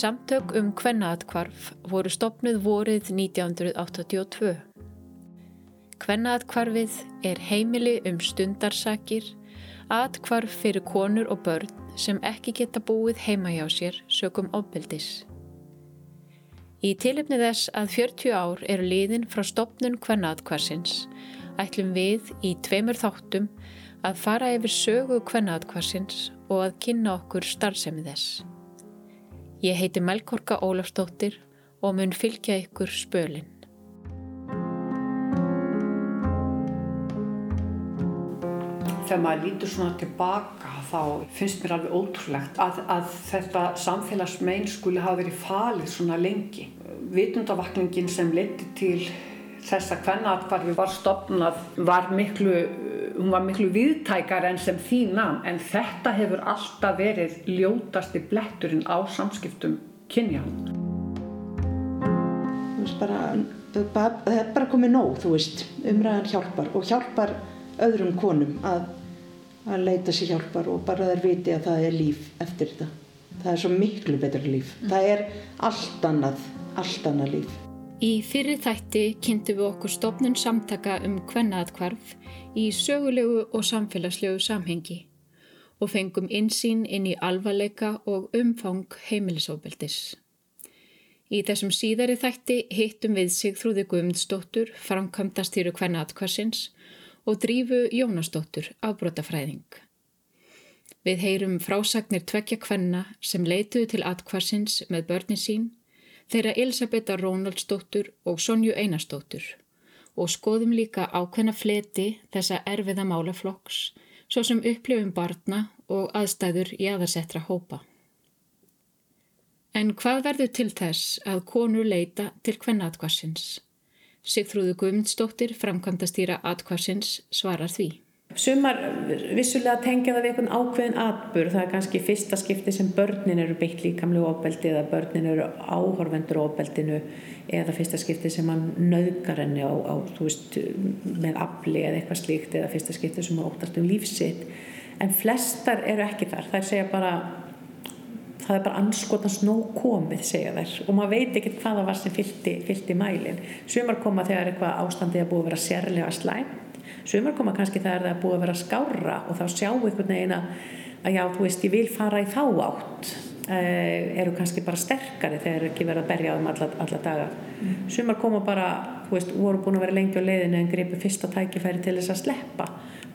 Samtök um kvennaatkvarf voru stopnuð vorið 1982. Kvennaatkvarfið er heimili um stundarsakir, atkvarf fyrir konur og börn sem ekki geta búið heima hjá sér sökum ofbeldis. Í tilipni þess að 40 ár eru liðin frá stopnun kvennaatkvarsins ætlum við í tveimur þáttum að fara yfir sögu kvennaatkvarsins og að kynna okkur starfsemi þess. Ég heiti Melkorka Ólafstóttir og mun fylgja ykkur spölinn. Þegar maður lítur svona tilbaka þá finnst mér alveg ótrúlegt að, að þetta samfélagsmein skuli hafa verið falið svona lengi. Vitundavakningin sem leti til þess að hvernaatkvarfi var stopnað var miklu hún var miklu viðtækar enn sem þínam en þetta hefur alltaf verið ljótasti bletturinn á samskiptum kynja. Þú veist bara það er bara komið nóg, þú veist. Umræðan hjálpar og hjálpar öðrum konum að, að leita sér hjálpar og bara þeir viti að það er líf eftir þetta. Það er svo miklu betra líf. Mm. það er allt annað allt annað líf Í fyrir þætti kynntu við okkur stofnun samtaka um hvernaatkvarf í sögulegu og samfélagslegu samhengi og fengum insýn inn í alvarleika og umfang heimilisofbeldis. Í þessum síðari þætti hittum við Sigþrúði Guðmundsdóttur, framkvæmdastýru hvernaatkvarsins og drífu Jónasdóttur, afbrótafræðing. Við heyrum frásagnir tvekja hvenna sem leituðu til atkvarsins með börnin sín, þeirra Elisabetta Rónaldsdóttur og Sonju Einarsdóttur og skoðum líka ákveðna fleti þessa erfiða málaflokks svo sem upplifum barna og aðstæður í aðarsettra hópa. En hvað verður til þess að konur leita til hvernaatkvarsins? Sigþrúðu Guðmundsdóttir, framkvæmdastýra atkvarsins, svarar því. Sumar vissulega tengja það við einhvern ákveðin atbur, það er kannski fyrsta skipti sem börnin eru beitt líkamlu ofbeldi eða börnin eru áhorfendur ofbeldinu eða fyrsta skipti sem hann nöðgar henni á, á veist, með afli eða eitthvað slíkt eða fyrsta skipti sem hann óttast um lífsitt en flestar eru ekki þar, þær segja bara það er bara anskotans nóg komið segja þær. Og maður veit ekki hvaða var sem fylgti, fylgti mælin sumar koma þegar eitthvað ástandið að búið að vera sérlega slæm sumar koma kannski þegar það er búið að vera skára og þá sjá einhvern veginn að já, þú veist, ég vil fara í þá átt eh, eru kannski bara sterkari þegar ekki verið að berja þeim alla, alla daga mm. sumar koma bara, þú veist, voru búin að vera lengi á leiðinu en gripu fyrsta tækifæri til þess að sleppa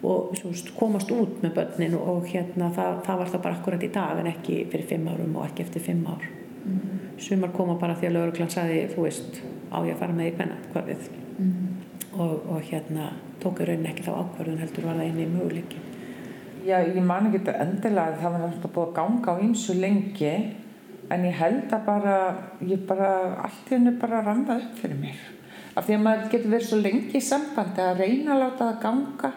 og veist, komast út með börnin og hérna það, það var það bara akkurat í dag en ekki fyrir fimm árum og ekki eftir fimm ár mm. sumar koma bara því að lögurklann saði, þú veist, á ég að fara með í hvenna, hvað við mm. Og, og hérna tók í rauninni ekki þá ákvarðun heldur var það einni möguleiki. Já, ég man ekki þetta endilega það var alltaf búið að ganga á ýmsu lengi en ég held að bara ég bara, allt í hennu bara randa upp fyrir mér. Af því að maður getur verið svo lengi í sambandi að reyna að láta það ganga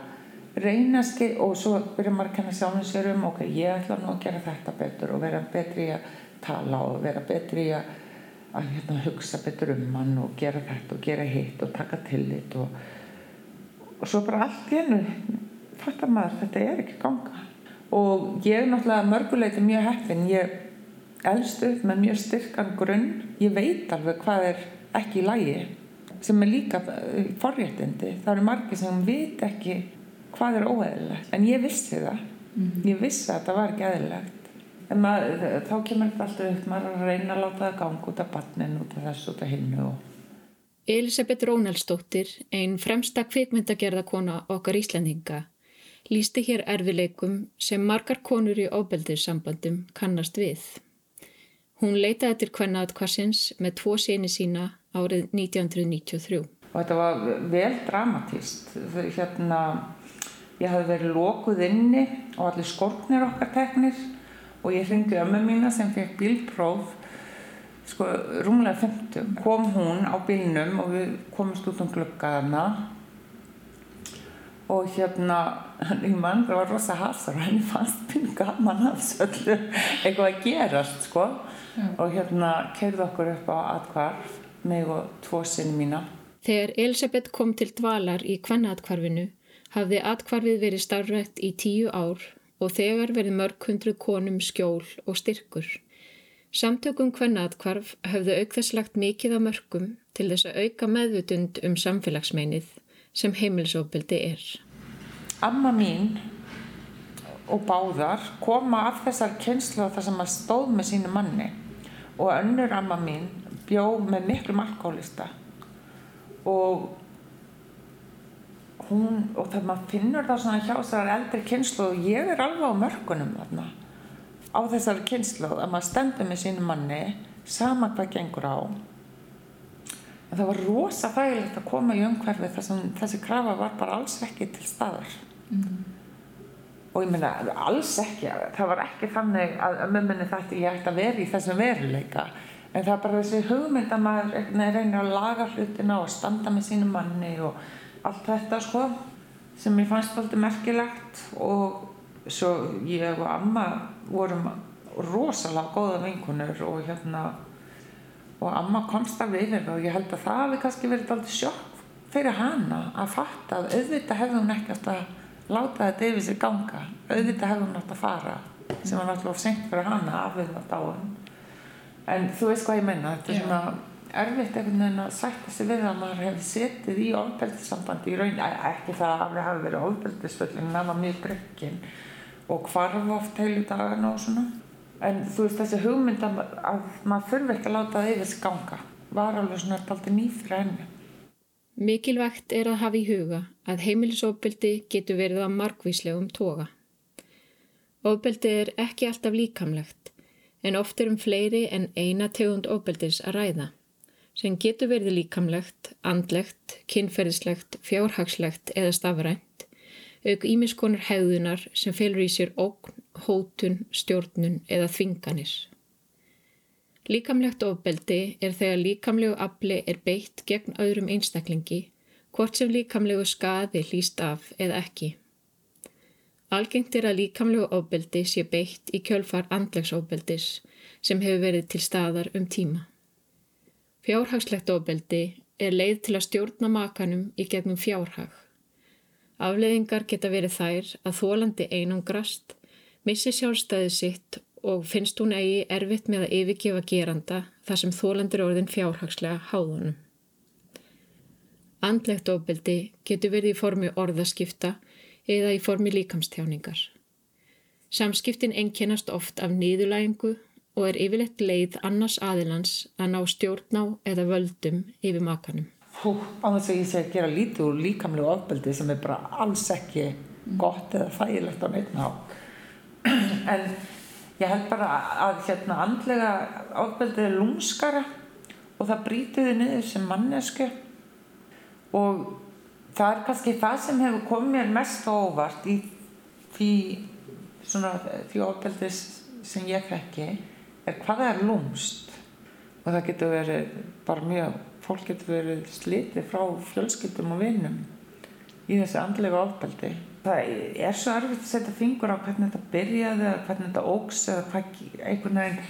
reyna að skil og svo byrjar maður að kenna sjálfum sér um ok, ég ætla nú að gera þetta betur og vera betri að tala og vera betri að, að hérna, hugsa betur um mann og gera þetta og gera hitt og taka tillit og og svo bara allt í hennu fattar maður þetta er ekki ganga. Og ég er náttúrulega mörguleiti mjög heppin. Ég elst upp með mjög styrkan grunn. Ég veit alveg hvað er ekki í lægi sem er líka eh, forréttindi. Það eru margir sem veit ekki hvað er óeðilegt en ég vissi það. -hmm. ég vissi að það var ekki eðilegt en maður, þá kemur þetta alltaf upp maður að reyna að láta það ganga út af batnin út af þessu út af hinnu og Elisabeth Rónaldsdóttir, einn fremsta kvikmyndagerðakona okkar Íslandinga, lísti hér erfileikum sem margar konur í óbeldissambandum kannast við. Hún leitaði til kvennaðatkvarsins með tvo síni sína árið 1993. Og þetta var vel dramatíst. Hérna, ég hafði verið lókuð inni og allir skorknir okkar teknir og ég hringdi ömmu mína sem fekk bílpróf sko rúmlega 50 kom hún á bílnum og við komumst út um glöggaðana og hérna í mann það var rosa hasar og henni fannst pinn gaman af söllu eitthvað að gerast sko. Mm. og hérna keirði okkur upp á atkvarf mig og tvo sinni mína. Þegar Elisabeth kom til dvalar í kvannatkvarfinu hafði atkvarfið verið starfrætt í tíu ár og þegar verið mörg hundru konum skjól og styrkur Samtökum hvernaatkvarf höfðu aukþesslagt mikið á mörgum til þess að auka meðvutund um samfélagsmeinið sem heimilisofbildi er. Amma mín og báðar koma af þessar kynslu þar sem maður stóð með sínu manni og önnur amma mín bjó með miklu markólista og hún, og þegar maður finnur það svona hjá þessar eldri kynslu og ég er alveg á mörgunum þarna á þessari kynslu að maður stendur með sínu manni sama hvað gengur á. En það var rosa þægilegt að koma í umhverfi þess að þessi krafa var bara alls ekki til staðar. Mm. og ég meina alls ekki, það var ekki þannig að mömmunni þetta ég ætti að vera í þessum veruleika. En það er bara þessi hugmynd að maður reynir að laga hlutina og standa með sínu manni og allt þetta sko sem ég fannst alltaf merkilegt. Og svo ég og amma vorum rosalega góða vinkunur og hérna og amma komst af yfir og ég held að það hefði kannski verið alltaf sjokk fyrir hana að fatta að auðvitað hefði hún ekkert að láta þetta yfir sér ganga. Auðvitað hefði hún átt að fara sem var náttúrulega senkt fyrir hana af við það dáin. En þú veist hvað ég menna þetta er svona erfitt einhvern veginn að sætta sig við að maður hefði setið í ofbeldissambandi í raun. Ekki það að það hafi verið ofbeldisföllin en það var mjög grekkin og hvarf oft heilu dagana og svona. En þú veist þessi hugmynd að, að maður þurfi ekki að láta það yfir skanga var alveg svona alltaf nýð fyrir henni. Mikilvægt er að hafa í huga að heimilisofbeldi getur verið að margvíslegum toga. Ofbeldi er ekki alltaf líkamlegt en oft er um fleiri en eina tegund ofbeldis að ræða sem getur verið líkamlegt, andlegt, kynferðislegt, fjárhagslegt eða stafrænt, auk ímiskonur hegðunar sem felur í sér ógn, hótun, stjórnun eða þvinganir. Líkamlegt ofbeldi er þegar líkamlegu afli er beitt gegn öðrum einstaklingi, hvort sem líkamlegu skaði hlýst af eða ekki. Algengt er að líkamlegu ofbeldi sé beitt í kjölfar andlegsofbeldis sem hefur verið til staðar um tíma. Fjárhagslegt ofbeldi er leið til að stjórna makanum í gegnum fjárhag. Afleðingar geta verið þær að þólandi einangrast, missi sjálfstæði sitt og finnst hún eigi erfitt með að yfirgefa geranda þar sem þólandir orðin fjárhagslega háðunum. Andlegt ofbeldi getur verið í formi orðaskipta eða í formi líkamstjáningar. Samskiptin ennkennast oft af nýðulægingu og er yfirleitt leið annars aðilans að ná stjórn á eða völdum yfir makanum. Hú, á þess að ég segi að gera lítið úr líkamlega ofbeldi sem er bara alls ekki gott eða þægilegt á neitt ná. En ég held bara að hérna andlega ofbeldi er lúmskara og það brýtiði niður sem mannesku og það er kannski það sem hefur komið mér mest óvart í því, því ofbeldis sem ég fekki er hvað er lúmst og það getur verið bara mjög, fólk getur verið slitið frá fjölskyldum og vinnum í þessi andlega ofbeldi. Það er svo erfitt að setja fingur á hvernig þetta byrjaði eða hvernig þetta ógs eða hvað, einhvern veginn.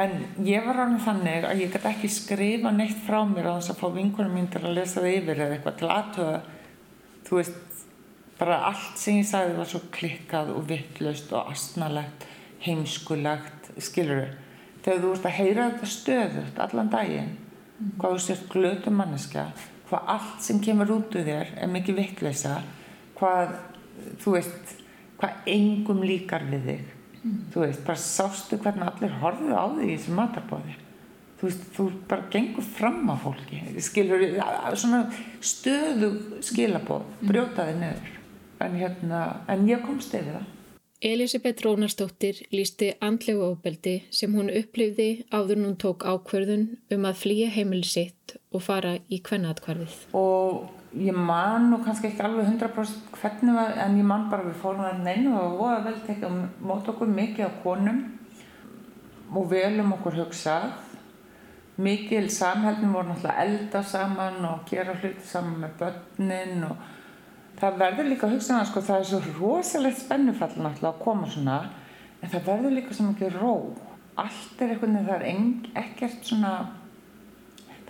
En ég var alveg þannig að ég gæti ekki skrifa neitt frá mér á þess að fá vinkunum mín til að lesa það yfir eða eitthvað til aðtöða þú veist, bara allt sem ég sagði var svo klikkað og vittlust og astnalegt heimskulegt, skilur þau þegar þú ert að heyra þetta stöðut allan daginn mm. hvað þú sért glötu manneska hvað allt sem kemur út úr þér er mikið vittleisa hvað, þú veist hvað engum líkar við þig mm. þú veist, bara sástu hvernig allir horfið á þig í þessu matarbóði þú veist, þú bara gengur fram á fólki skilur, svona stöðu skilabóð brjótaði nöður en hérna, en ég komst yfir það Elisabeth Rónarsdóttir lísti andlegu ofbeldi sem hún upplifði áður hún tók ákverðun um að flýja heimili sitt og fara í kvennaðkvarfið. Og ég man nú kannski ekki alveg 100% hvernig var, en ég man bara við fórum að neina og voða vel tekja mót okkur mikið á konum og velum okkur hugsað. Mikið samhældin voru náttúrulega elda saman og gera hluti saman með börnin og það verður líka að hugsa sko, það er svo rosalegt spennufall náttúrulega að koma svona en það verður líka svo mikið ró. Allt er eitthvað, það er eng, ekkert svona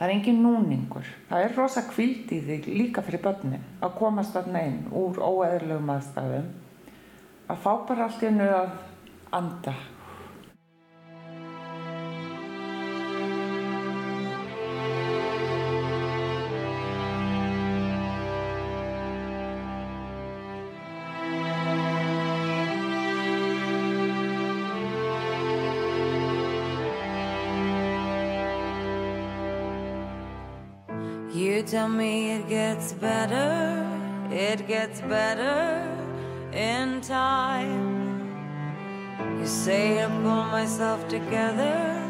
það er engin núningur. Það er rosa kvild í þig líka fyrir börnin að komast alltaf einn úr óeðurlegum aðstæðum að fá bara allt í hennu að anda tell me it gets better, it gets better in time. You say I pull myself together,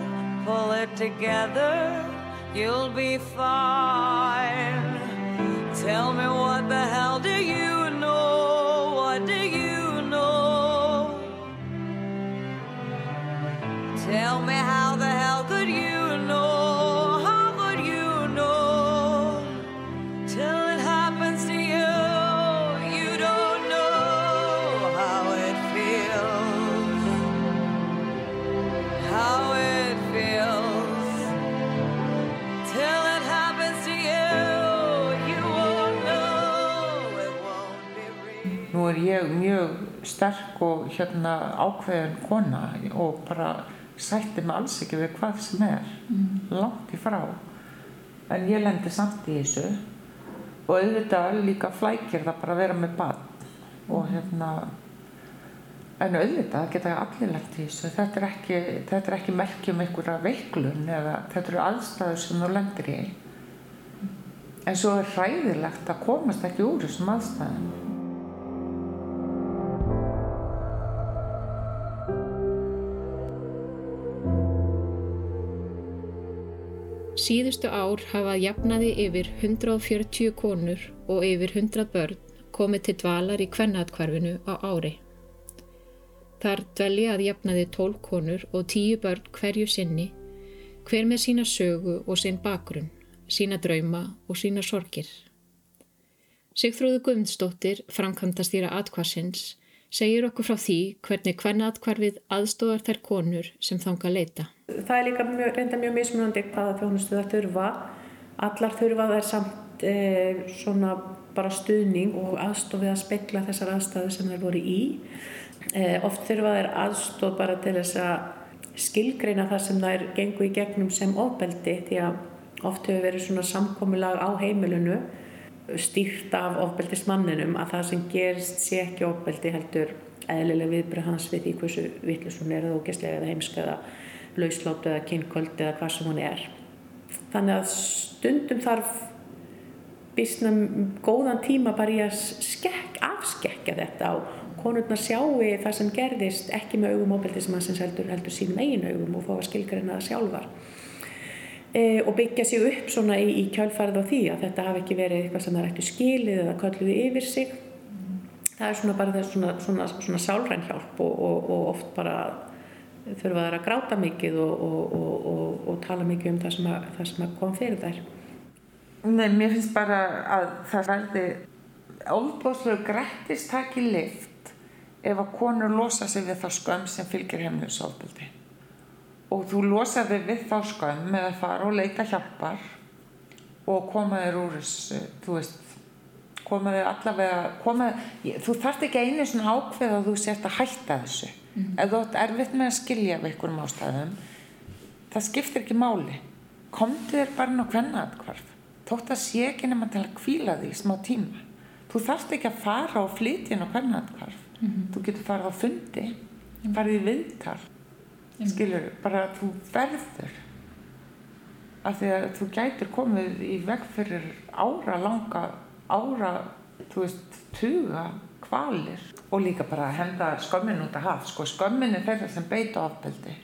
pull it together, you'll be fine. Tell me what the hell Ég mjög sterk og hérna ákveðin kona og bara sætti mig alls ekki við hvað sem er, langt í frá. En ég lendi samt í þessu og auðvitað líka flækir það bara að vera með barn og hérna, en auðvitað geta allir lent í þessu. Þetta er ekki, þetta er ekki merkjum einhverja veiklun eða þetta eru aðstæður sem þú lendir í. En svo er hræðilegt að komast ekki úr þessum aðstæðum. Síðustu ár hafa að jafnaði yfir 140 konur og yfir 100 börn komið til dvalar í kvennaatkvarfinu á ári. Þar dvelja að jafnaði 12 konur og 10 börn hverju sinni, hver með sína sögu og sinn bakgrunn, sína drauma og sína sorgir. Sigþróðu Guðmundsdóttir, framkvæmdastýra atkvarsins, segir okkur frá því hvernig kvennaatkvarfið aðstóðar þær konur sem þanga leita. Það er líka mjög, reynda mjög mismunandi hvaða þjónustu það þurfa. Allar þurfa þær samt e, svona bara stuðning og aðstofið að spekla þessar aðstæðu sem þær voru í. E, oft þurfa þær aðstof bara til þess að skilgreina það sem þær gengu í gegnum sem ofbeldi því að oft hefur verið svona samkomilag á heimilinu stýrt af ofbeldismanninum að það sem gerist sé ekki ofbeldi heldur eðlilega viðbröð hans við því hversu vittlis hún er eða ógæslega eða heimska eða lausláttu eða kynkvöld eða hvað sem hún er. Þannig að stundum þarf bísna góðan tíma bara í að skekk, afskekja þetta og konurnar sjáu það sem gerðist ekki með augum ofbeldismannsins heldur, heldur sínum eigin augum og fá að skilgreina það sjálfar. E, og byggja sig upp svona í, í kjálfarið á því að þetta hafi ekki verið eitthvað sem það er ekki skilið eða kölluði yfir sig. Það er svona bara þess svona, svona, svona sálræn hjálp og, og, og oft bara þurfa þær að gráta mikið og, og tala mikið um það sem, að, það sem kom fyrir þær. Nei, mér finnst bara að það verði ofbóðslega grættist takk í lift ef að konur losa sig við það skömm sem fylgir heimlisofbildi og þú losa þig við þá skömm með að fara og leita hjálpar og koma þér úr þessu, þú veist koma þér allavega koma, þú þarft ekki einu svona ákveð að þú sért að hætta þessu. Mm -hmm. ef þú ert erfitt með að skilja við einhverjum ástæðum það skiptir ekki máli. Komdu þér bara inn á kvennaatkvarf þótt að sé ekki nema til að kvíla því smá tíma. Þú þarft ekki að fara og flytja inn á kvennaatkvarf mm -hmm. þú getur farið á fundi farið í viðtal. Mm. skilur, bara að þú verður. Af því að þú gætir komið í veg fyrir ára langa ára, þú veist, tuga kvalir og líka bara henda skömmin út að haf. Sko, skömmin er þeirra sem beita ofbeldi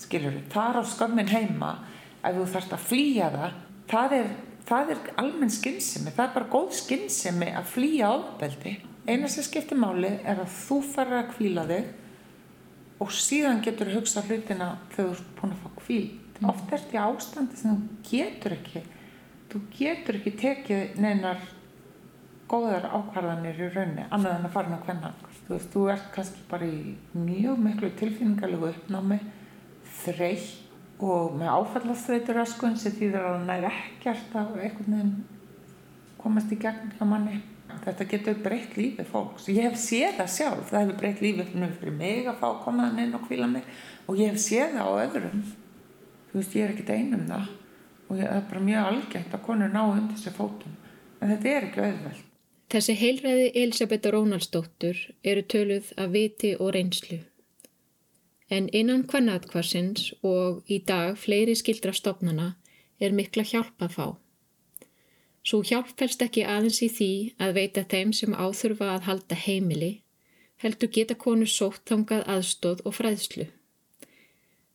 skilur, þar á skömmin heima ef þú þarfst að flýja það það er, það er almenn skinnsemi það er bara góð skinnsemi að flýja ofbeldi. Eina sem skiptir máli er að þú farir að kvíla þig og síðan getur þú hugsað hlutina þegar þú ert búin að fá kvíl mm. oft er þetta ástandi sem þú getur ekki þú getur ekki tekið neinar góðar ákvarðanir í raunni annað en að fara með hvernig þú veist, þú ert kannski bara í mjög miklu tilfinningarlegu uppnámi þreytt og með áfallastreitur öskun sem þýðir að það er ekkert að einhvern veginn komast í gegn hjá manni. Þetta getur breytt lífið fólks. Ég hef séð það sjálf, það hefur breytt lífið fyrir mig að fá að koma þann inn og kvíla mig. Og ég hef séð það á öðrum. Þú veist, ég er ekkert einum það. Og það er bara mjög algætt að konur ná undir sér fótum. En þetta er ekki auðveld Þessi heilræði Elisabetta Rónaldsdóttur eru töluð af viti og reynslu. En innan kvannatkvarsins og í dag fleiri skildra stopnana er mikla hjálp að fá. Svo hjálp fælst ekki aðeins í því að veita þeim sem áþurfa að halda heimili, heldur geta konu sótt þangað aðstóð og fræðslu.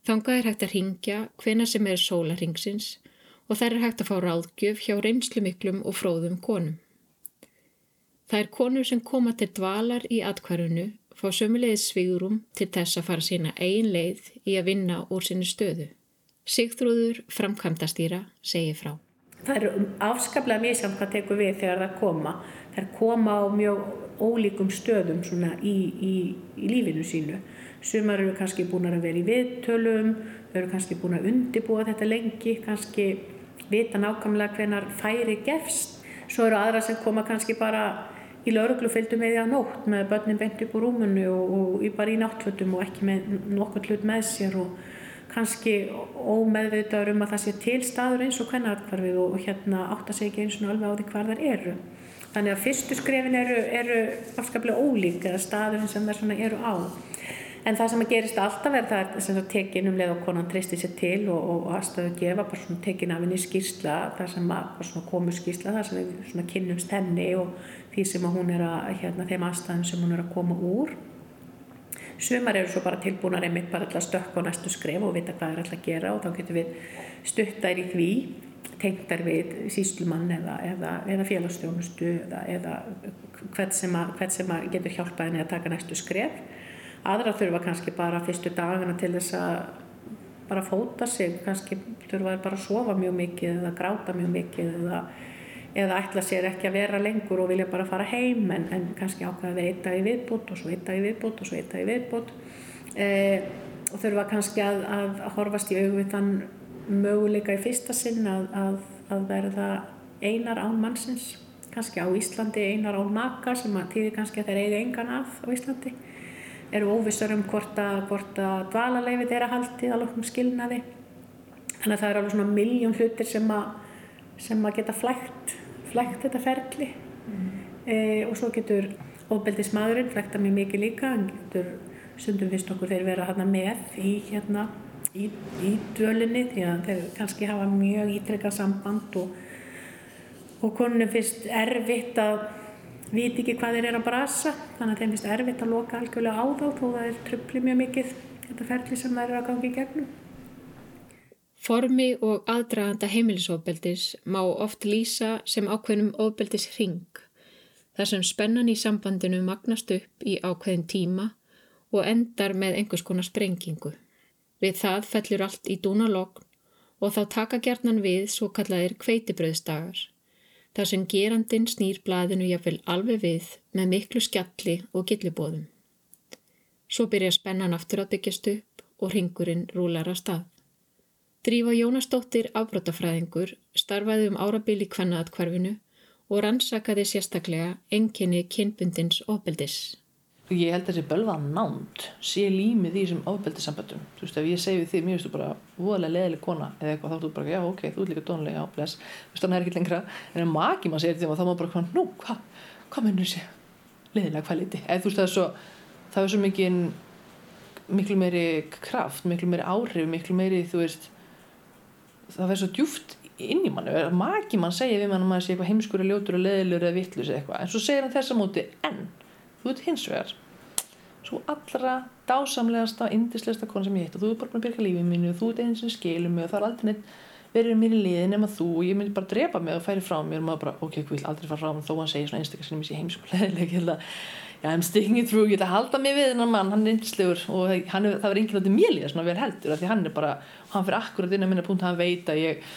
Þangað er hægt að ringja hvena sem er sólaringsins og þær er hægt að fá ráðgjöf hjá reynslu miklum og fróðum konum. Er konur sem koma til dvalar í atkvarunu fá sömulegið svigurum til þess að fara sína eigin leið í að vinna úr sinni stöðu. Sigþrúður framkvæmdastýra segir frá. Það er afskaplega mísamt hvað tekur við þegar það koma. Það er koma á mjög ólíkum stöðum í, í, í lífinu sínu. Sumar eru kannski búin að vera í viðtölum, eru kannski búin að undibúa þetta lengi, kannski vita nákvæmlega hvenar færi gefst. Svo eru aðra sem koma kannski bara í lauruglufylgdu með því að nótt með börnin beint upp úr rúmunu og, og bara í náttfötum og ekki með nokkur hlut með sér og kannski ómeðvitaður um að það sé til staður eins og hvernarkvarfið og hérna átt að segja ekki eins og alveg á því hvar þar eru. Þannig að fyrstu skrefin eru, eru afskaplega ólík eða staðurinn sem þær eru á. En það sem að gerist alltaf er það sem að tekin um leið og konan treystir sér til og, og, aðstöðu gefa bara svona tekin af henni skýrsla, það sem að svona komu skýrsla, það sem við svona kynnumst henni og því sem að hún er að, hérna, þeim aðstæðum sem hún er að koma úr Sumar eru svo bara tilbúinar einmitt bara alltaf stökk á næstu skref og vita hvað er alltaf að gera og þá getur við stuttar í því, tengtar við síslumann eða, eða, eða félagsstjónustu eða, eða hvert sem, að, hvert sem getur hjálpað henni að taka næstu skref. Aðra þurfa kannski bara fyrstu dagina til þess að bara fóta sig, kannski þurfa bara að sofa mjög mikið eða gráta mjög mikið eða eða ætla sér ekki að vera lengur og vilja bara fara heim en, en kannski ákveða að vera eitt dag í viðbútt og svo eitt dag í viðbútt og svo eitt dag í viðbútt eh, og þurfa kannski að, að, að horfast í auðvitað þann möguleika í fyrsta sinn að, að verða einar án mannsins. Kannski á Íslandi einar án maka sem að tíði kannski að þeir eiga engan af á Íslandi eru óvissar um hvort að, að dvalaleifið er að haldið að loknum skilnaði þannig að það eru alveg svona miljón hlutir sem að sem að geta flægt, flægt þetta ferli mm. e, og svo getur ofbeldismadurinn flægta mjög mikið líka hann getur sundum fyrst okkur þeir vera hérna með í hérna í, í dvölinni því að þeir kannski hafa mjög ítrekka samband og, og konunum finnst erfitt að viti ekki hvað þeir eru að brasa þannig að þeim finnst erfitt að loka algjörlega á þá þó það er tröfli mjög mikið þetta ferli sem þeir eru að gangi í gegnum Formi og aðdraganda heimilisofbeldis má oft lýsa sem ákveðnum ofbeldis hring, þar sem spennan í sambandinu magnast upp í ákveðin tíma og endar með einhvers konar sprengingu. Við það fellur allt í dúnalogn og þá taka gerðnan við svo kallaðir kveitibröðsdagar, þar sem gerandin snýr blaðinu jáfnvel alveg við með miklu skjalli og gillibóðum. Svo byrja spennan aftur að byggjast upp og hringurinn rúlar að stað. Drífa Jónasdóttir afbrótafræðingur starfaði um árabil í kvannaðatkvarfinu og rannsakaði sérstaklega enginni kynbundins ofbeldis. Ég held að þessi bölva nánt sé límið í þessum ofbeldissamböndum. Þú veist, ef ég segi þig, mér finnst þú bara voðalega leðileg kona eða eitthvað, þá er þú bara, já, ok, þú ert líka dónlega, já, bless. Þú veist, þannig er ekki lengra. En ef maki maður segir því og þá maður bara, nú, hvað, hvað munir þessi leðilega hvað liti? Eða þú veist, það er svo, það er svo mikið, miklu meiri kraft, miklu meiri áhrif, miklu meiri, þú veist, það verður svo djúft inn í mann maki mann segja við mann að að þú ert hins vegar svo allra dásamlegasta indislegasta kon sem ég hitt og þú er bara búin að byrja lífið mínu og þú ert eins sem skilur mig og það er aldrei neitt verið mér í liðin nema þú. Og ég myndi bara drepa mig og færi frá mér og maður bara ok, ég vil aldrei fara frá mér þó hann segir svona einstaklega sem ég sé heimskulegileg já, I'm sticking it through, ég ætla að halda mig við hennar mann, hann er yndislegur og hann, það var enginn átti mér líða svona vel heldur því hann er bara, hann fyrir akkurat inn að minna punkt hann veit að ég,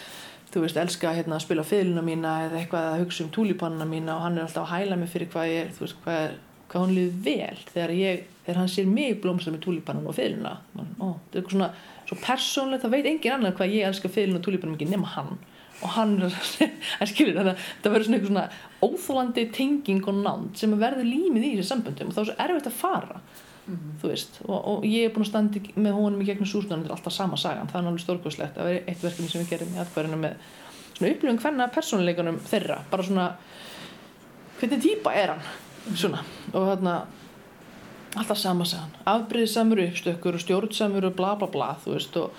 þú veist, elska hérna, að spila fylguna mína eða eitthvað að hugsa um túlípanna mína og hann er alltaf að hæla mig fyrir hvað ég er, hvað, hann liður vel þegar ég, þegar hann sér mig blómslega með túlípannan og fylguna það er eitthvað svona, svo persónlegt, það veit engin annar hvað ég elska fylguna og túlípannan mikið nema hann. Og hann er að skilja þetta það verður svona eitthvað svona óþólandi tenging og nánd sem verður límið í þessi samböndum og þá er svo erfitt að fara mm -hmm. þú veist. Og, og ég er búin að standa með honum í gegnum sústunum þetta er alltaf sama sagan, það er náttúrulega stórkvæslegt að vera eitt verkefni sem við gerum í aðkvæðinu með svona upplifum hvernig persónuleikunum þeirra bara svona hvernig týpa er hann svona. Og þarna alltaf sama sagan afbreyðisamur uppstökkur og stjórnsamur og bla bla bla þú veist og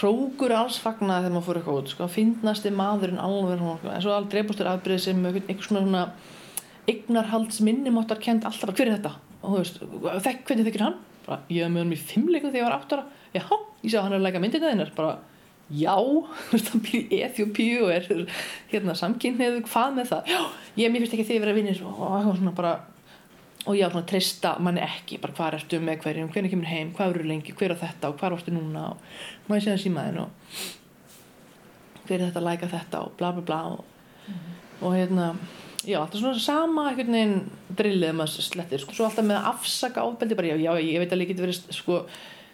hrókur alls fagnaði þegar maður fór eitthvað út sko, finnasti maðurinn alveg en svo aldrei dreifbústur afbyrðið sem einhvers svona, svona eignarhalds minnumáttar kent alltaf hver er þetta? Og þú veist, þekk, hvernig þekkir hann? Bara, ég hef með hann í fimmleikum þegar ég var áttara já, ég sé að hann er að leika myndina þinnar bara, já, hann býr Eþjópíu og er hérna samkynniðu, hvað með það? Já, ég, mér finnst ekki þið vera vinnir og, og, svona bara og já, svona treysta manni ekki, bara hvað ertu með hverjum hvernig kemur heim, hvað eru lengi, hver á þetta og hvað varstu núna og maður sé það símaðin og hver er þetta að læka þetta og bla bla bla og, mm. og hérna já, alltaf svona sama einhvern veginn drillið maður slettir, sko, svo alltaf með að afsaka ofbeldi, bara já, já, ég veit að líka þetta verið sko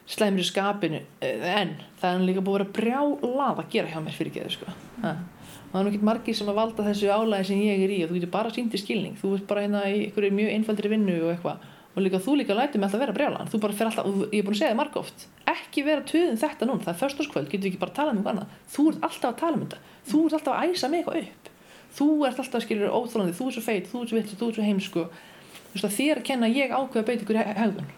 slæmur í skapinu eh, en það er líka búið að vera brjálað að gera hjá mér fyrir geðu, sko. Mm. og það er náttúrulega margir sem að valda þessu álæði sem ég er í og þú getur bara sínt í skilning. Þú ert bara hérna í einhverju mjög einfaldri vinnu og eitthvað. Og líka þú líka lætið með alltaf að vera brjálan þú bara fer alltaf, og ég er búin að segja það marg oft ekki vera töðin þetta núna, það er förstaskvöld getur við ekki bara að tala um eitthvað annað? Þú ert alltaf að tala um þetta, þú ert alltaf að æsa mig eitthvað upp. Þú ert alltaf skiljur óþólandi þú ert svo feit, þú ert svo vitt, þú ert svo heimsku þú veist að þér að kenna ég ákveða að beita ykkur hegðun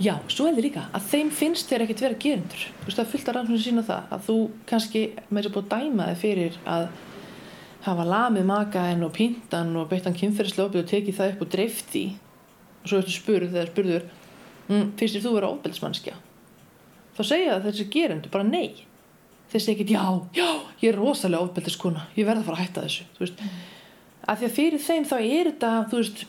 Já, svo er þið líka að þeim finnst þér ekkert vera gerendur. Þú veist, það af rannsóknir sína það að þú kannski með þess að búið að dæma þig fyrir að hafa lamið makaðinn og píntan og beittan kynferðislega ofbið og tekið það upp og dreift því og svo ertu spurð þegar spurður mm, finnst þér þú vera ofbeldismannskja? Þá segja það þessi gerendur bara nei. Segja ekkert já, já, ég er rosalega ofbeldiskona, ég verða að fara að hætta þessu. Þú veist, að því að fyrir þeim þá er þetta, þú veist,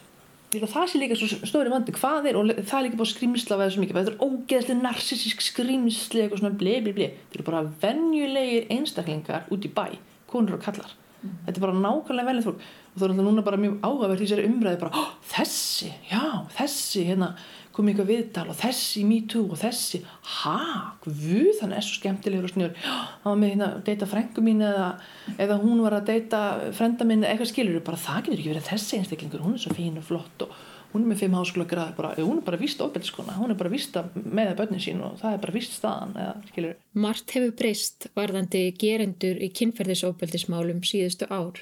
það sé líka svo stóri vandi. Hvað er og það er líka bara skrýmsla að veða svo mikið. Þetta er ógeðslega narsisísk skrýmsli eitthvað svona blei blei blei þetta eru bara venjulegir einstaklingar út í bæ konur og kallar mm. þetta er bara nákvæmlega velið fólk. Og það er alltaf núna bara mjög áhugavert því sér umræði bara þessi, já, þessi hérna komið ykkur viðtal og þessi me too og þessi, ha, hvað þannig er svo skemmtilegur og snjör hann var með hérna að deyta frængu mín eða, eða hún var að deyta frenda mín eitthvað skilur, bara það getur ekki verið þessi einstaklingur. Hún er svo fín og flott og hún er með fimm háskóla grað, bara, hún er bara vist ofbeldiskona, hún er bara vist með bönnin sín og það er bara vist staðan eða, skilur. Mart hefur breyst varðandi gerendur í kynferðisofbeldismálum síðustu ár.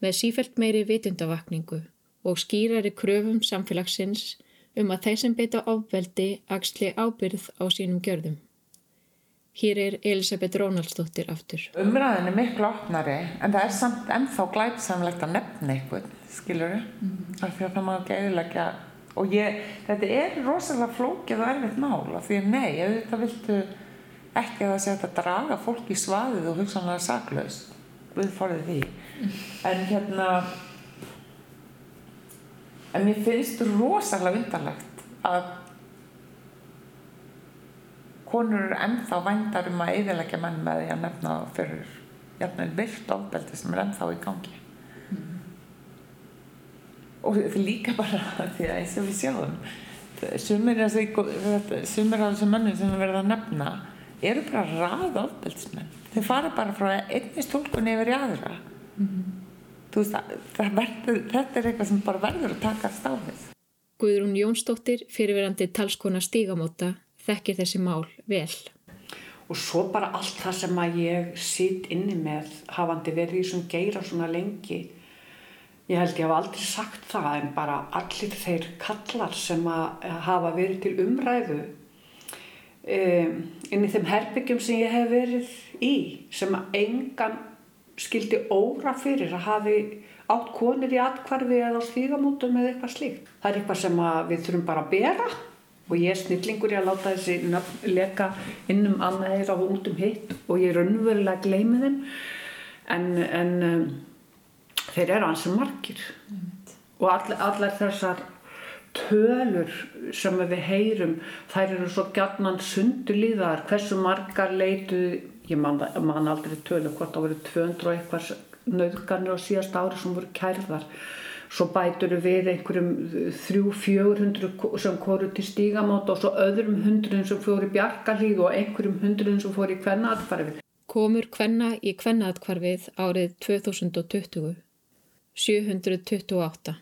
Með sífælt meiri vitundavakningu og skýrari kröfum samfélagsins um að þeir sem beita ofbeldi axli ábyrð á sínum gjörðum. Hér er Elisabeth Rónaldsdóttir aftur. Umræðin er miklu opnari en það er samt ennþá glæpsamlegt að nefna eitthvað, skilur þau? Mm -hmm. Af því að það ekki auðvitað og ég, þetta er rosalega flókið og erfitt mál af því að nei, ef þetta viltu ekki að það sé að draga fólk í svaðið og hugsanlega saklaust við forðið því. En hérna en mér finnst rosalega vindarlegt að konur eru ennþá vændar um að eðilegja menn með því að nefna fyrir jafnveg vilt ofbeldi sem er ennþá í gangi. Mm. og þetta er líka bara því að eins og við sjáum sumir af þessum mennum sem við verðum að nefna eru bara ræð ofbeldismenn þeir fara bara frá einni stólkun yfir í aðra. Mm veist, verður, þetta er eitthvað sem bara verður að taka stáðið. Guðrún Jónsdóttir, fyrirverandi talskona stígamóta, þekkir þessi mál vel. Og svo bara allt það sem að ég sitt inni með hafandi verið í svona geira svona lengi. Ég held ég hafa aldrei sagt það en bara allir þeir kallar sem að hafa verið til umræðu um, inn í þeim herbyggjum sem ég hef verið í sem að engan skildi óra fyrir að hafi átt konir í atkvarfi eða á stígamótum eða eitthvað slíkt. Það er eitthvað sem við þurfum bara að bera. Og ég er snillingur í að láta þessi leka inn um annað þeirra og út um hitt og ég er raunverulega að gleymi þeim. En, en um, þeir eru ansið margir. Og all, allar þessar tölur sem við heyrum þær eru svo gætnan sundulíðar hversu margar leitu ég man, man aldrei tölur hvort það voru 200 og eitthvað nöðganir á síðast ári sem voru kærðar svo bætur við einhverjum 300-400 sem koru til stígamót og svo öðrum hundruðum sem fór í bjarkalíð og einhverjum hundruðum sem fór í kvennaðarfarfið. Komur kvenna í kvennaðarfarfið árið 2020, 728.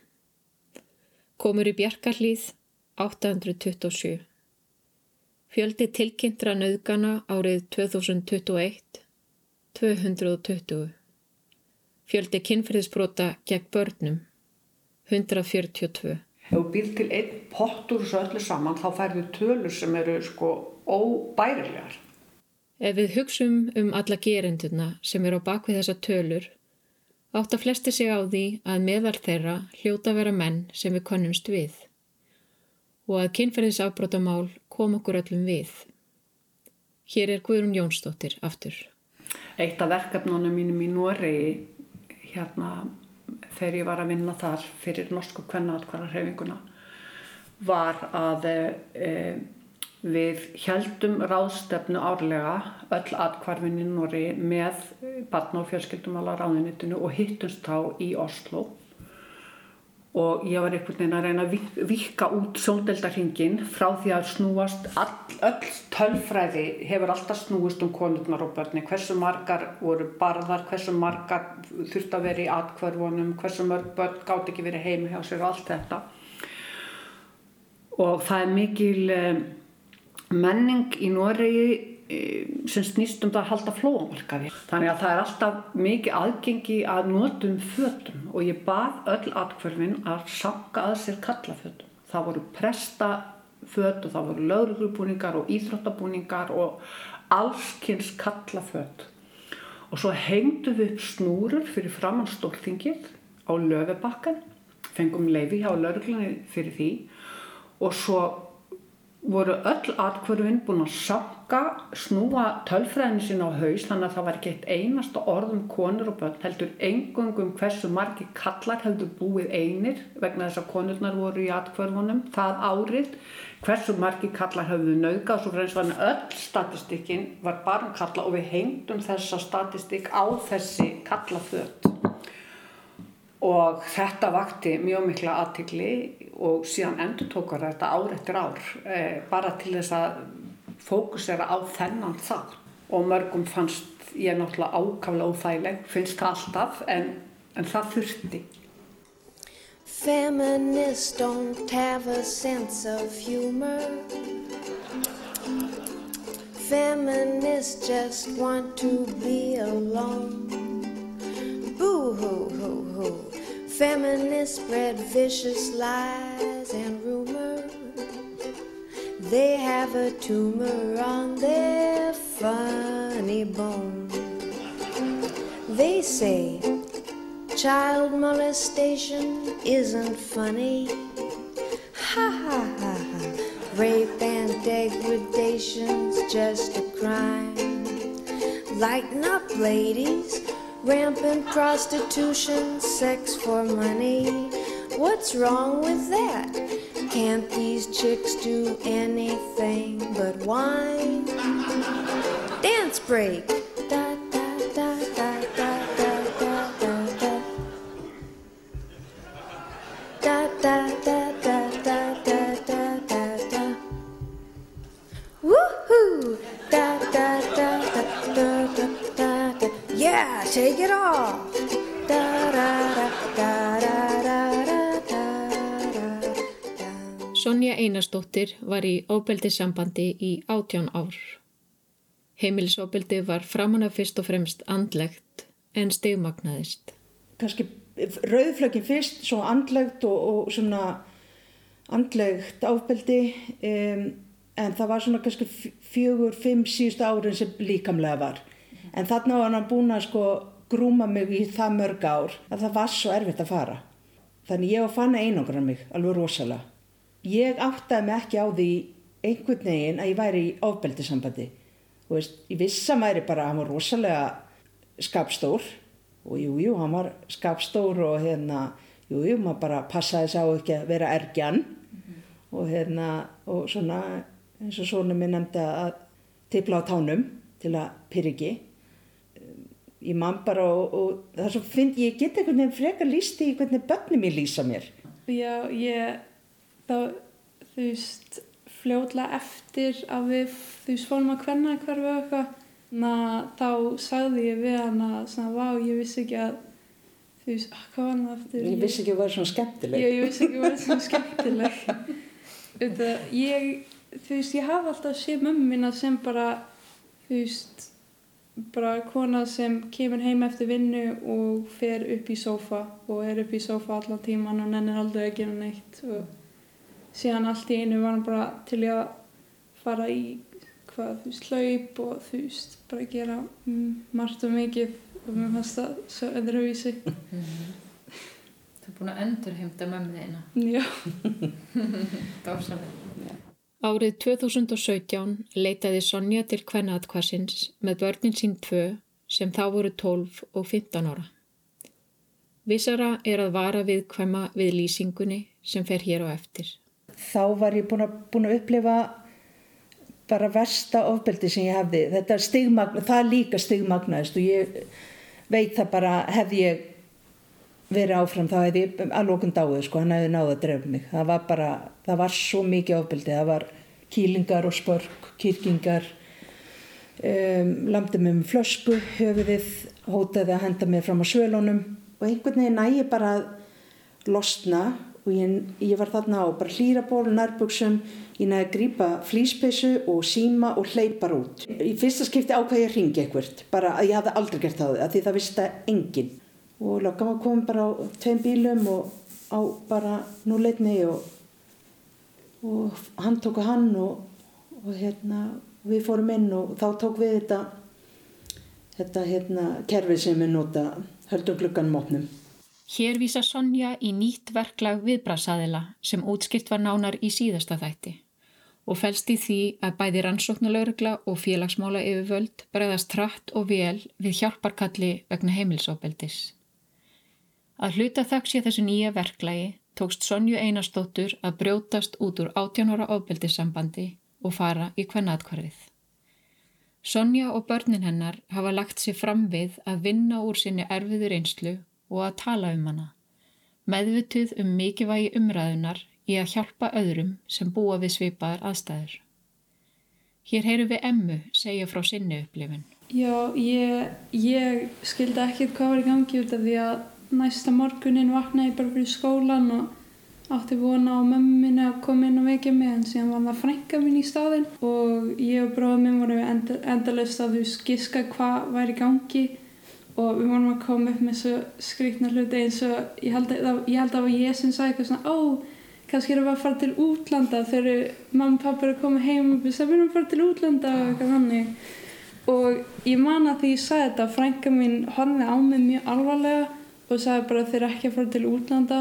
Komur í bjarkalíð 827. Fjöldi tilkynntra nöðgana árið 2021, 220. Fjöldi kynferðisbrota gegn börnum 142. Ef þú býr til einn pottur svo öllu saman þá færðu tölur sem eru sko óbærilegar. Ef við hugsum um alla gerenduna sem eru á bakvið þessa tölur átt að flesti sig á því að meðal þeirra hljóta vera menn sem við konnumst við og að kynferðisafbrótamál kom okkur öllum við. Hér er Guðrún Jónsdóttir aftur. Eitt af verkefnunum mínum í Noregi hérna þegar ég var að vinna þar fyrir norsku kvennaðatkvararhefinguna var að e, við heldum ráðstefnu árlega öll atkvarfinni Nóri með barna og fjölskyldum á ráðinitinu og hittumst þá í Oslo og ég var einhvern veginn að reyna að vika út sóndeldarhingin frá því að snúast all, öll tölfræði hefur alltaf snúist um konurnar og börni hversu margar voru barðar hversu margar þurft að vera í atkvarfunum hversu mörg börn gátt ekki verið heimi hjá sér og allt þetta. Og það er mikil eh, menning í Noregi sem snýst um það að halda flóamarkaði. Þannig að það er alltaf mikið aðgengi að notum fötum og ég bað öll atkverfin að sanga að sér kallafötum. Það voru prestaföt og það voru lögrugbúningar og íþróttabúningar og allskynns kallaföt. Og svo hengdu við upp snúrur fyrir framann stóltingið á löfebakkan, fengum leifi hjá lögruglunni fyrir því og svo voru öll atkvörfinn búin að sakka, snúa tölfræðinu sín á haus þannig að það var ekki eitt einasta orð um konur og börn heldur engungum hversu margi kallar heldur búið einir vegna þess að konurnar voru í atkvörfunum það árið hversu margi kallar hafðu nauka og svo og þannig öll statistikkin var bara um og við hengdum þessa statistik á þessi kallaföld og þetta vakti mjög mikla aðtikli og síðan endur tókar þetta ár eftir ár eh, bara til þess að fókusera á þennan þátt. Og mörgum fannst ég náttúrulega ákaflega óþægileg, finnst það alltaf en, en það þurfti. Feminists don't have a sense of humor. Feminists just want to be alone. Boo hoo hoo hoo Feminists spread vicious lies and rumors. They have a tumor on their funny bone. They say child molestation isn't funny. Ha ha ha ha. Rape and degradation's just a crime. Lighten up, ladies. Rampant prostitution, sex for money. What's wrong with that? Can't these chicks do anything but whine? Dance break. Einarsdóttir var í óbeldissambandi í átján ár. Heimilisóbeldi var framanna fyrst og fremst andlegt en stegmagnaðist. Kanski rauðflökin fyrst, svo andlegt og, og svona andlegt ábeldi um, en það var svona kannski fjögur, fimm síðustu árin sem líkamlega var. En þarna var hann búin að sko grúma mig í það mörg ár að það var svo erfitt að fara. Þannig ég var fann einangra mig alveg rosalega ég áttaði mig ekki á því einhvern veginn að ég væri í ofbeldisambandi veist, ég viss að maður er bara hann var rosalega skapstór og jú, jú, hann var skapstór og hérna, jú, jú, maður bara passaði sá ekki að vera ergjan. Og hérna, og svona eins og svona minn nefndi að tipla á tánum til að pyrriki ég man bara og, og það er svo finn ég get einhvern veginn frekar lísti í hvernig börnum ég lýsa mér. Já, ég þá, þú veist fljóðlega eftir að við þú veist, fórum að hvenna hverfu og eitthvað þá sagði ég við hana svona, vá, ég vissi ekki að þú veist, ah, hvað var hann aftur ég vissi ekki að það var svona skemmtileg. Já, ég vissi ekki að það var svona skemmtileg. Þetta, ég þú veist, ég hafa alltaf séð mömmu mína sem bara þú veist bara kona sem kemur heim eftir vinnu og fer upp í sófa og er upp í sófa allan tíman og nennir aldrei að gera neitt og síðan allt í einu var hann bara til að fara í hvað, þú veist, hlaup og þú veist, bara gera mm, margt og mikið og mér fannst það svo öðruvísi Þú er búin að endurheimta mömmu þína. Já, Dásamlega. Árið 2017 leitaði Sonja til kvennaðkvarsins með börnin sín tvö sem þá voru 12 og 15 ára. Vissara er að vara við kvemma við lýsingunni sem fer hér á eftir. Þá var ég búin að, búin að upplifa bara versta ofbeldi sem ég hefði þetta stigmagna, það líka stigmagnaðist og ég veit það bara hefði ég verið áfram þá hefði ég alveg dáið sko, hann hefði náða að drefa mig. Það var bara, það var svo mikið ofbeldi. Það var kýlingar og spörk kýrkingar um, lamdi mig með flösku höfuðið hótaði að henda mér fram á svölunum. Og einhvern veginn nægi bara að losna og ég, ég var þarna á bara hlýraból, nærbuksum ég næði að grípa flýspeysu og síma og hleypar út. Í fyrsta skipti ákvað ég að ringi eitthvað bara að ég hafði aldrei gert það að því það vissi það enginn. Og lögum að koma bara á tveim bílum og á bara núleitni og, og hann tók að hann og, og hérna við fórum inn og þá tók við þetta þetta hérna kerfi sem við nota höldum glugganum opnum Hér vísa Sonja í nýtt verklag viðbrasaðila sem útskipt var nánar í síðasta þætti og fælst í því að bæði rannsóknulögregla og félagsmála yfirvöld bregðast trætt og vel við hjálparkalli vegna heimilsóbeldis. Að hluta þakks ég þessu nýja verklagi tókst Sonju Einarstóttur að brjótast út úr 18 ára óbeldissambandi og fara í kvennaðkvarfið. Sonja og börnin hennar hafa lagt sér fram við að vinna úr sinni erfiður einslu og að tala um hana. Meðvituð um mikilvægi umræðunar í að hjálpa öðrum sem búa við svipaðar aðstæður. Hér heyrum við Emmu segja frá sinni upplifun. Já, ég, ég skildi ekkert hvað var í gangi út af því að næsta morgunin vaknaði bara fyrir skólan og átti vona á mömmu minni að koma inn og vekja mig en síðan var það frænka mín í staðinn og ég og bróðum minn voru enda, endalist að þú skiska hvað væri í gangi og við vorum að koma upp með svo skrikna hluti eins og ég held að, það var ég sem sagði eitthvað svona ó, kannski erum við að fara til útlanda þegar mamma og pappa eru að koma heim og við erum að fara til útlanda og eitthvað hannig og ég man að því ég sagði þetta frænka mín horfið á mig mjög alvarlega og sagði bara þeir eru ekki að fara til útlanda.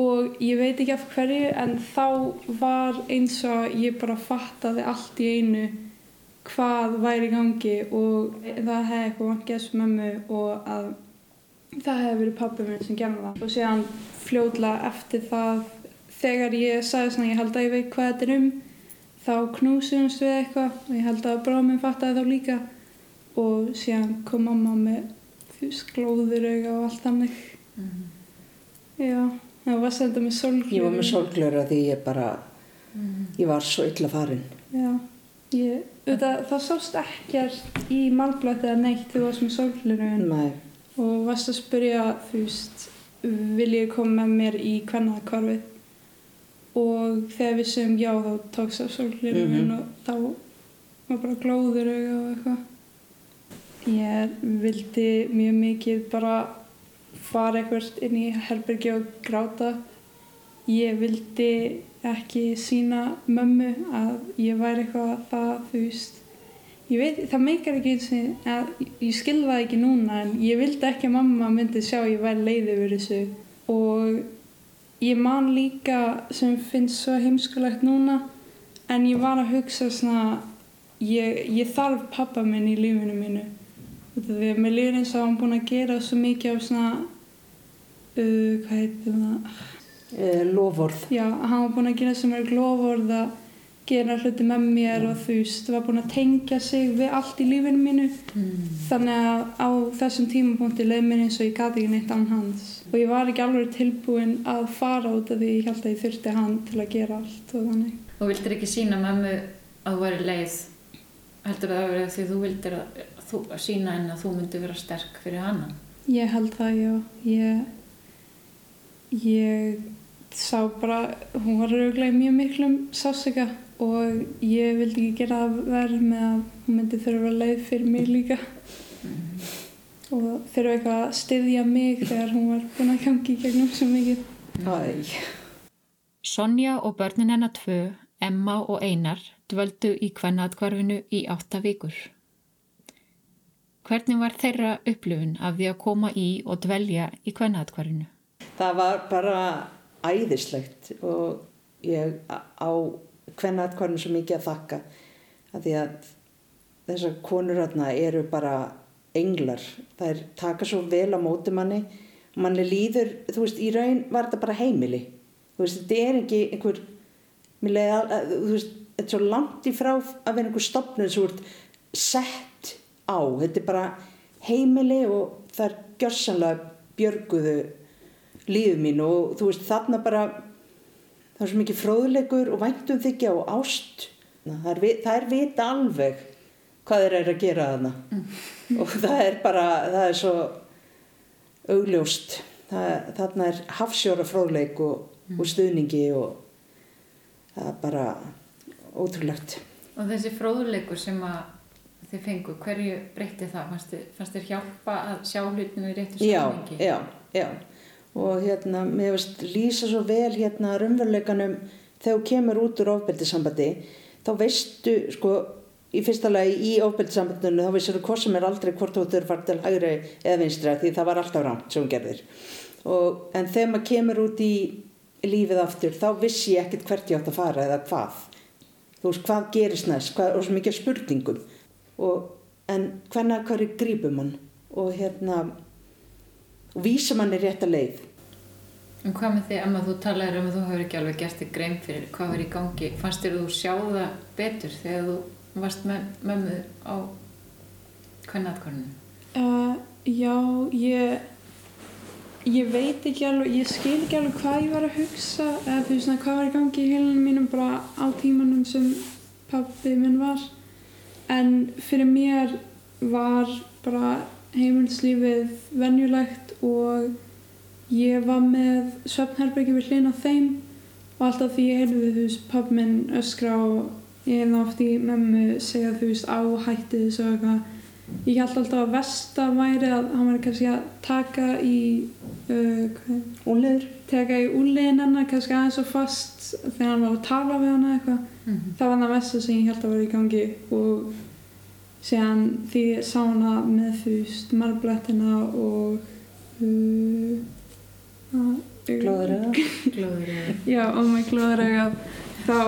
Og ég veit ekki af hverju en þá var eins og ég bara fattaði allt í einu hvað væri í gangi og það hefði eitthvað vant gæst mömmu og að það hefði verið pappi minn sem gerði það. Og síðan fljóðlega eftir það þegar ég sagði svona ég held að ég veit hvað þetta er um þá knúsumst við eitthvað og ég held að bráðum minn fattaði þá líka. Og síðan kom mamma með þú veist glóður auga og allt þannig. Mm -hmm. já, það var svolítið með sólglöru ég var með sólglöru því ég bara mm -hmm. ég var svo illa farin. Já, ég Þetta, það sást ekkert í malblætt eða neitt. Þegar þú varst með sólglöru og varst að spyrja þú veist, vil ég koma með mér í kvennaðakvarfið og þegar við segjum já þá tókst það sólglöru mm -hmm. og þá var bara glóður og eitthvað. Ég vildi mjög mikið bara fara eitthvað inn í herbergi og gráta. Ég vildi ekki sína mömmu að ég væri eitthvað það þú veist. Ég veit, það meikar ekki eins og ég skilða það ekki núna en ég vildi ekki að mamma myndi sjá ég væri leiði yfir þessu. Og ég man líka sem finnst svo heimskulegt núna en ég var að hugsa svona ég, ég þarf pappa minn í lífinu mínu. Því að líður eins og hann búin að gera svo mikið af svona uh, hvað heitir það Eh, lofórð. já, hann var búin að gera sem er glóvorð að gera hluti með mér og þú veist, var búin að tengja sig við allt í lífinu mínu. Þannig að á þessum tímapunkti leið mér eins og ég gati ekki neitt án hans. Og ég var ekki alveg tilbúin að fara út af því ég held að ég þurfti hann til að gera allt og þannig. Og vildir ekki sína mömmu að þú væri leið? Heldur það að vera því þú vildir að, að þú, að sína henni að þú myndi vera sterk fyrir hana? Ég held það, já. Ég, ég sá bara, hún var rauglega mjög miklum sásika og ég vildi ekki gera það verð með að hún myndi þurfa að leið fyrir mig líka og þurfa eitthvað að styðja mig þegar hún var búin að gangi í gegnum svo mikið. Æ, Sonja og börnin hennar tvö, Emma og Einar, dvöldu í kvennaðkvarfinu í átta vikur. Hvernig var þeirra upplifun af því að koma í og dvelja í kvennaðkvarfinu? það var bara æðislegt og ég á hvenna atkvarðinu svo mikið að þakka að því að þessar konur hérna eru bara englar. Er taka svo vel á móti manni og manni líður, þú veist, í raun var þetta bara heimili. Þú veist, þetta er ekki einhver, mér leiði að, þú veist, þetta er svo langt í frá að vera einhver stopnum þú ert sett á. Þetta er bara heimili og það er gjörsanlega björguðu lífið mín og þú veist, þarna bara það er svo mikið fróðleikur og væntum þykja og ást. Það er, það er vita alveg hvað þeir eru að gera þarna. Og það er bara það er svo augljóst. Það, þarna er hafsjóra fróðleik og, og stuðningi og það er bara ótrúlegt. Og þessi fróðuleikur sem að þið fengu, hverju breytti það? Fannst þið, hjálpa að sjá hlutinu í réttu já, samhengi? já, já og hérna, mér veist lýsa svo vel hérna raunveruleikanum þegar þú kemur út úr ofbeldissambandi þá veistu, sko í fyrsta lagi í ofbeldissambandinu þá veistur þú hvort sem er aldrei hvort þú þurfar til hægri eða vinstra því það var alltaf rámt sem hún gerðir. Og, en þegar maður kemur út í lífið aftur þá vissi ég ekkert hvert ég átt að fara eða hvað. Þú veist, hvað gerist næst, hvað er svo mikið spurningum. Og, en hvernig hverju grípum mann? Og hérna og vísa manni rétt að leið En hvað með því, Emma, þú talaðir um að þú hefur ekki alveg gert þig grein fyrir hvað var í gangi. Fannst þér að þú sjá það betur þegar þú varst með mömmu á kvennaðkvarninu? Uh, já, ég, ég veit ekki alveg, ég skil ekki alveg hvað ég var að hugsa eða þú veist svona hvað var í gangi í heilunum mínum bara á tímanum sem pabbi minn var. En fyrir mér var bara heimilslífið venjulegt og ég var með svefnherbyggi við hlýna þeim og alltaf því ég heyrði þú veist pabbi minn öskra og ég hefði oft í mömmu segja þú veist á hætti þessu og eitthvað. Ég held alltaf að versta væri að hann væri kannski að taka í uh, Úliður taka í úliðin hennar kannski aðeins og fast þegar hann var að tala við hana eitthvað. Það var það versta sem ég held að vera í gangi og síðan því ég sá hana með þú veist marblettina og uh, uh, glóður eða Glóður eða? Já, og með glóðrega þá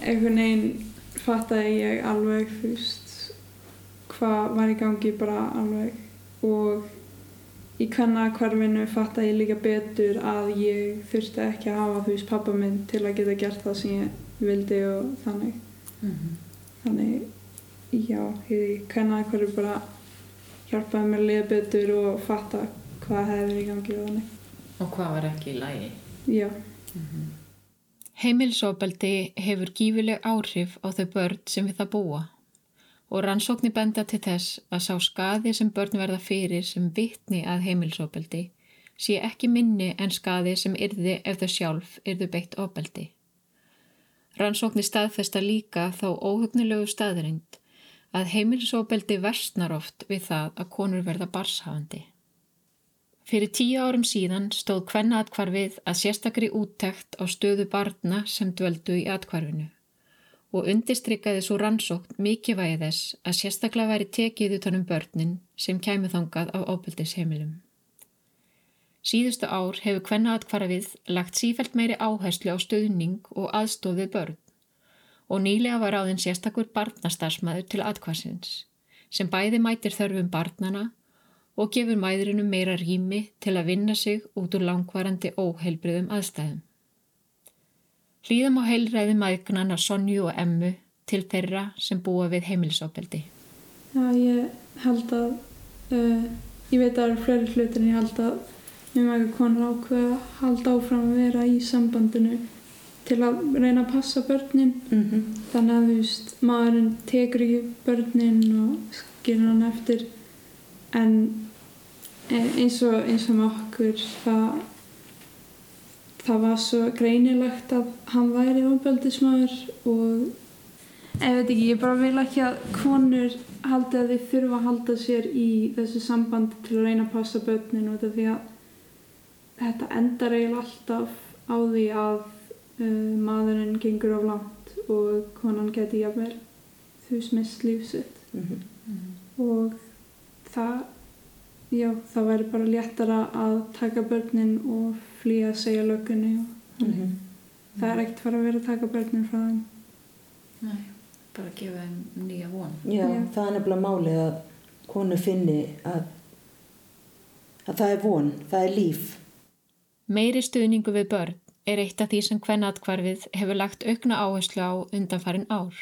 einhvern veginn fattaði ég alveg veist hvað var í gangi bara alveg. Og í hvenna hverfinu fattaði ég líka betur að ég þurfti ekki að hafa þú veist pappa minn til að geta gert það sem ég vildi og þannig. Mhm. þannig já, ég hvenna hverju bara hjálpaði mér að liða betur og fatta hvað hefði verið í gangi og þannig Og hvað var ekki í lagi? já, Heimilsofbeldi hefur gífileg áhrif á þau börn sem við það búa og rannsóknir benda til þess að sá skaði sem börn verða fyrir sem vitni að heimilsofbeldi sé ekki minni en skaði sem yrði ef þau sjálf yrðu beitt ofbeldi. Rannsóknir staðfesta líka þá óhugnulegu staðrind að heimilsofbeldi versnar oft við það að konur verða barshafandi. Fyrir tíu árum síðan stóð hvenna atkvarfið að sérstakri úttekt á stöðu barna sem dvöldu í atkvarfinu og undistrykkaði svo rannsókn mikilvægi þess að sérstaklega væri tekið utanum börnin sem kæmu þangað á óbyldisheimilum. Síðustu ár hefur kvennaatkvarfið lagt sífælt meiri áherslu á stöðning og aðstofið börn og nýlega var áðin sérstakur barnastarsmaður til atkvarsins sem bæði mætir þörfum barnana og gefur mæðurinum meira rými til að vinna sig út úr langvarandi óheilbriðum aðstæðum. Hlýðum á heilræði mæðgnana Sonju og Emmu til þeirra sem búa við heimilisofbeldi. Já, ég held að, uh, ég veit að það eru fleiri hlutir en ég held að mjög mægur konar ákveða að halda áfram að vera í sambandinu til að reyna að passa börnin mm -hmm. þannig að þú veist maðurinn tekur ekki börnin og skilur hann eftir en eins og eins og með okkur það það var svo greinilegt að hann væri ofbeldismæður og ég veit ekki, ég bara vil ekki að konur haldi að þið þurfa að halda sér í þessu sambandi til að reyna að passa börnin og þetta því að þetta endar eiginlega alltaf á því að uh, maðurinn gengur á langt og konan geti jafnvel þú smist lífsitt Mm -hmm. og það já, það væri bara léttara að taka börnin og flýja að segja lögunni og Mm -hmm. það er ekkert fara að vera að taka börnin frá þeim Nei, bara að gefa þeim nýja von. Já, Já. það er nefnilega málið að konu finni að, að það er von, það er líf. Meiri stuðningu við börn er eitt af því sem kvennatkvarfið hefur lagt aukna áherslu á undanfarin ár.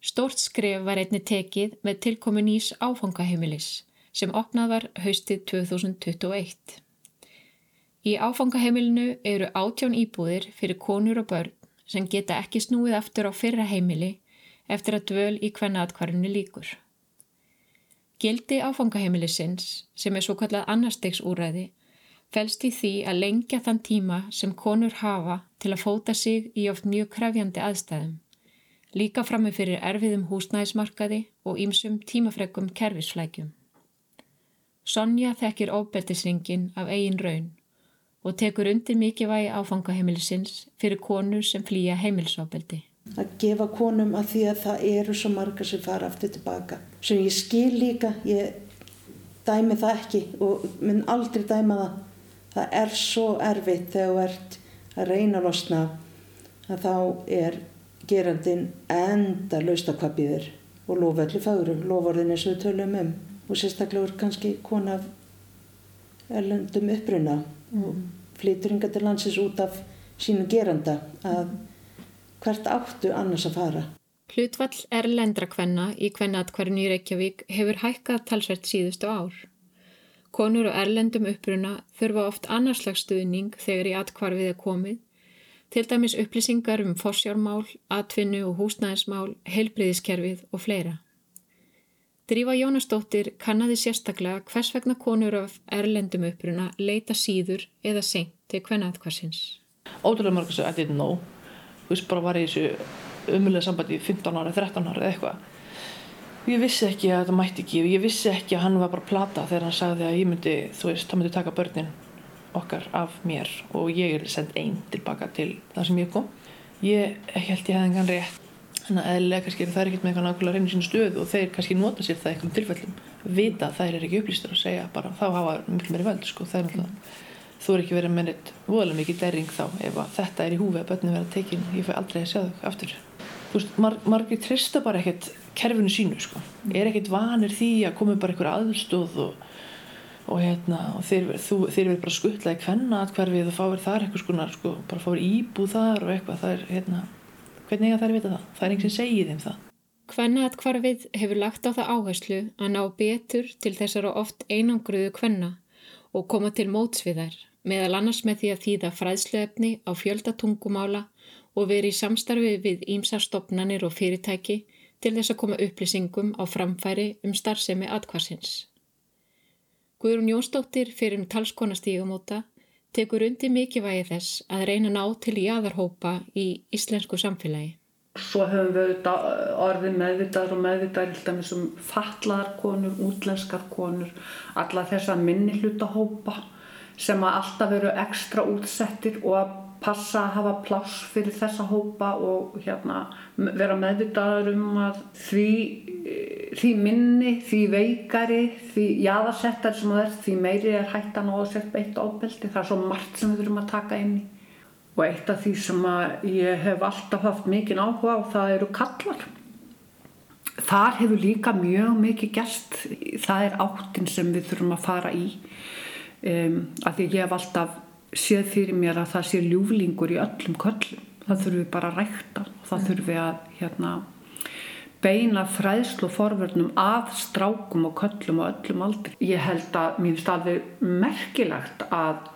Stórt skref var einni tekið með tilkomi nýs áfangaheimilis sem opnað var haustið 2021. Í áfangaheimilinu eru átján íbúðir fyrir konur og börn sem geta ekki snúið aftur á fyrra heimili eftir að dvöl í kvennatkvarfinu líkur. Gildi áfangaheimilisins, sem er svo kallað annarstegsúræði, felst í því að lengja þann tíma sem konur hafa til að fóta sig í oft mjög krefjandi aðstæðum, líka frammi fyrir erfiðum húsnæðismarkaði og ýmsum tímafrekum kerfisflækjum. Sonja þekkir ofbeldisringin af eigin raun og tekur undir mikilvægi áfangaheimilisins fyrir konur sem flýja heimilisofbeldi. Að gefa konum að því að það eru svo margar sem fara aftur tilbaka. Sem ég skil líka, ég dæmi það ekki og mun aldrei dæma það. Það er svo erfitt þegar þú ert að reyna að losna að þá er gerandin enda lausta hvað býður og lofa allir fagrum, loforðin eins og við tölum um og sérstaklega er kannski kona af erlendum uppruna og flytur hinga til landsins út af sínum geranda að hvert áttu annars að fara. Hlutvall erlendra kvenna í kvennaatkvarinu í Reykjavík hefur hækkað talsvert síðustu ár. Konur og erlendum uppruna þurfa oft annarslags stuðning þegar í atkvarfið er komið, til dæmis upplýsingar um forsjármál, atvinnu og húsnæðismál, heilbriðiskerfið og fleira. Drífa Jónasdóttir kannadi sérstaklega hvers vegna konur af erlendum uppruna leita síður eða seint til kvennaatkvarsins. Ótrúlega mörg þessu I didn't know. Þú veist, bara var ég í þessu umulega sambandi í 15 ára, 13 ára eða eitthvað. Ég vissi ekki að þetta mætti ekki, ég vissi ekki að hann var bara plata þegar hann sagði að ég myndi, þú veist, hann myndi taka börnin okkar af mér og ég er sendt einn tilbaka til það sem ég kom. Ég held ég hefði engan rétt. Þannig að eðlilega kannski er það ekkert með eitthvað nákvæmlega reynu sínu stöðu og þeir kannski nota sér það eitthvað tilfellum. Vita að þær er ekki upplýstur og segja bara þá hafa miklu meiri völd sko. Það er náttúrulega, þú er ekki verið með neitt voðalega mikið derring þá ef að þetta er í húfi að börnum vera tekin, ég fæ aldrei að sjá þau aftur. Þú veist, mar margir trista bara ekkert kerfinu sínu sko. Er ekkert vanir því að komi bara einhver aðstóð og, og hérna og þeir, verið bara skuttlaði kvenna atkverfið og fáir þar eitthvað sko, bara fáir íbúð þar og eitthvað, það er hérna hvernig eiga þær að vita það? Það er einhvern sem segir þeim það. Kvennaatkvarfið hefur lagt á það áherslu að ná betur til þessara oft einangruðu kvenna og koma til mótsviðar meðal annars með því að þýða fræðsluefni á fjöldatungumála og veri í samstarfi við ímsarstofnanir og fyrirtæki til þess að koma upplýsingum á framfæri um starfsemi atkvarsins. Guðrún Jónsdóttir fyrir um talskonastígumóta tekur undir mikilvægi þess að reyna ná til jáðarhópa í íslensku samfélagi. Svo höfum við auðvitað orðið meðvitaðar og meðvitaðar til dæmis um fatlaðar konur, útlenskar konur, alla þessa minni hlutahópa sem að alltaf eru ekstra útsettir og að passa að hafa pláss fyrir þessa hópa og hérna vera meðvitaður um að því, því minni, því veikari, því jaðarsettar sem það er, því meiri er hættan á að setja beitt ábeldi. Það er svo margt sem við þurfum að taka inn í. Og eitt af því sem ég hef alltaf haft mikið áhuga á það eru kallar. Þar hefur líka mjög mikið gerst, það er áttin sem við þurfum að fara í. Um, af því ég hef alltaf séð fyrir mér að það sé ljúflingur í öllum köllum. Það þurfum við bara að rækta það þurfum við að hérna, beina fræðslu og forverðnum að strákum og köllum og öllum aldri. Ég held að mér finnst alveg merkilegt að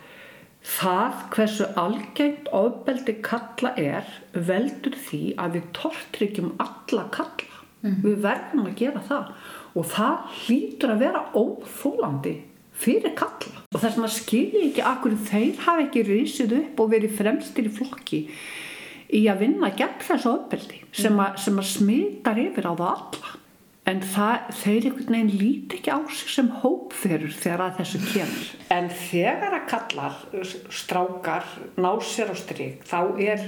það hversu algengt ofbeldi kalla er veldur því að við tortryggjum alla kalla. Mm. Við verðum að gera það og það hlýtur að vera óþólandi fyrir kalla. Og þess að skilji ekki akkur þeir hafa ekki risið upp og verið fremstir í flokki í að vinna gegn þessu ofbeldi sem, sem að smitar yfir á það alla. En það, þeir einhvern veginn líti ekki á sig sem hópferur þegar að þessu kemur. En þegar að kallar strákar ná sér á stryk þá er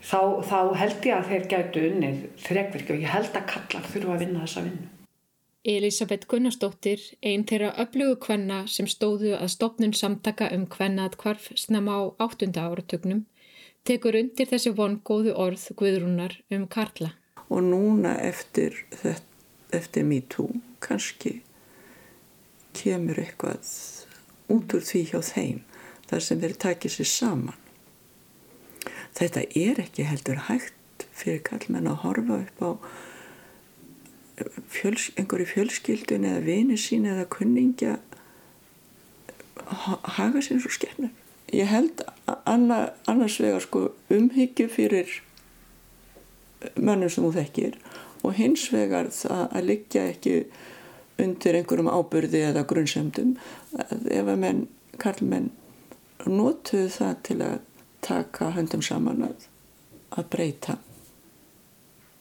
þá, þá held ég að þeir gætu unnið þrekvirkju. Og ég held að kallar þurfa að vinna þessa vinnu Elisabeth Gunnarsdóttir, einn þeirra öflugu kvenna sem stóðu að stopnun samtaka um kvennat kvarf snemma á áttunda áratögnum, tekur undir þessi vongóðu orð Guðrúnar um Karla. Og núna eftir, eftir MeToo kannski kemur eitthvað út úr því hjá þeim þar sem þeir takið sér saman. Þetta er ekki heldur hægt fyrir kallmenn að horfa upp á fjöls, einhverju fjölskyldun eða vini sín eða kunningja haga sér svo skemmur. Ég held anna, annars vegar sko umhyggju fyrir mönnum sem þú þekkir og hins vegar það að liggja ekki undir einhverjum ábyrði eða grunnsöndum ef að menn, karlmenn notuðu það til að taka höndum saman að, að breyta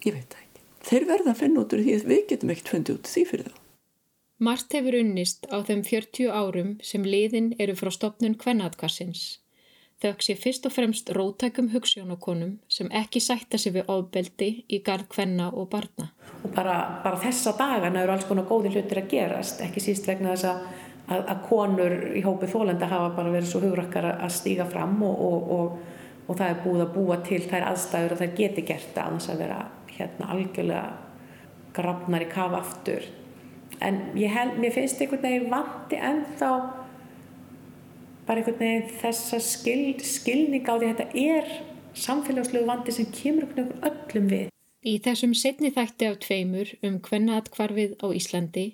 ég veit það þeir verða að finna út úr því að við getum ekkert fundið út því fyrir þá. Mart hefur unnist á þeim 40 árum sem liðin eru frá stopnun kvennatkvassins. Þau sé fyrst og fremst rótækum hugssjónakonum sem ekki sætta sig við ofbeldi í gard kvenna og barna. Og bara, bara þessa dagana eru alls konar góði hlutir að gerast, ekki síst vegna þess að, að, að konur í hópi þólenda hafa bara verið svo hugrakkar að stíga fram og, og, og, og það er búið að búa til þær aðstæður og þær geti gert það annars að vera hérna algjörlega grafnar í kafa aftur en held, mér finnst einhvern veginn vandi ennþá bara einhvern veginn þessa skil, skilning á því að þetta er samfélagslegu vandi sem kemur einhvern öllum við. Í þessum setni þætti af tveimur um hvenna atkvarfið á Íslandi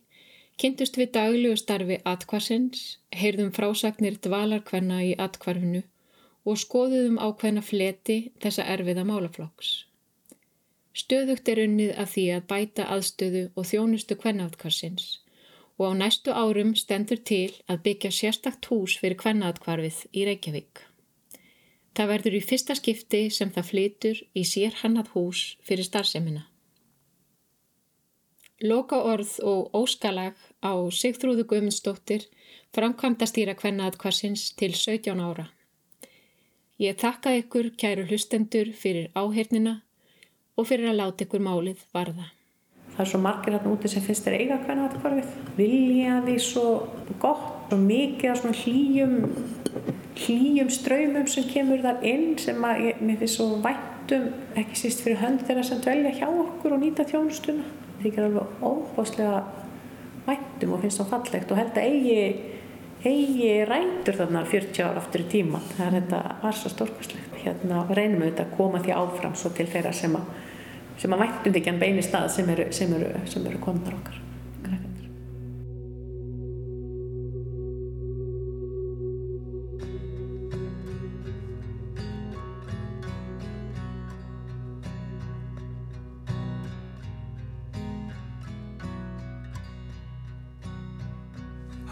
kynntust við daglegu starfi atkvarsins, heyrðum frásagnir dvalar hvenna í atkvarfinu og skoðuðum á hvenna fleti þessa erfiða málaflokks. Stöðugt er unnið að því að bæta aðstöðu og þjónustu kvennaatkvarsins og á næstu árum stendur til að byggja sérstakt hús fyrir kvennaatkvarfið í Reykjavík. Það verður í fyrsta skipti sem það flytur í sér hannat hús fyrir starfsemina. Loka orð og óskalag á Sigþrúðu Guðmundsdóttir framkvæmda stýra kvennaatkvarsins til 17 ára. Ég þakka ykkur kæru hlustendur fyrir áhernina og fyrir að láta ykkur málið varða. Það er svo margir hérna úti sem finnst þér eiga hvernig þetta hvarfið. Vilja því svo gott og mikið af svona hlýjum, hlýjum ströymum sem kemur þar inn sem að ég, mér finnst svo vættum, ekki síst fyrir hönd þeirra sem dvelja hjá okkur og nýta þjónustuna. Það er alveg óbáslega vættum og finnst það fallegt og held að eigi, eigi rætur þarna 40 ára aftur í tíma. Það er þetta var svo stórkvæslegt. Hérna reynum þetta að koma því áfram svo til þeirra sem að sem að væntum ekki en beini stað sem eru, sem eru, sem eru konar okkar.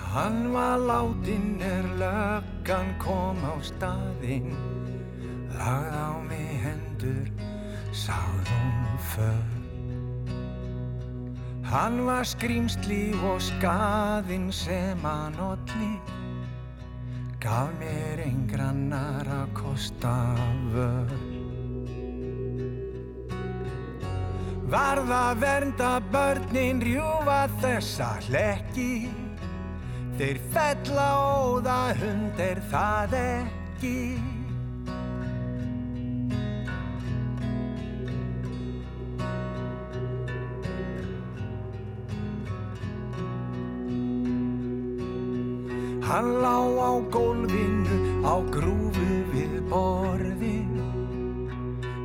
Hann var látin er löggan kom á staðinn lagð á mig hendur sagðum för Hann var skrýmsli og skaðinn sem hann olli. Gaf mér engrannar að kosta völ. Varða vernda börnin rjúfa þessa hlekki. Þeir fella óða hund er það ekki Hann lá á gólfinu á grúfu við borðin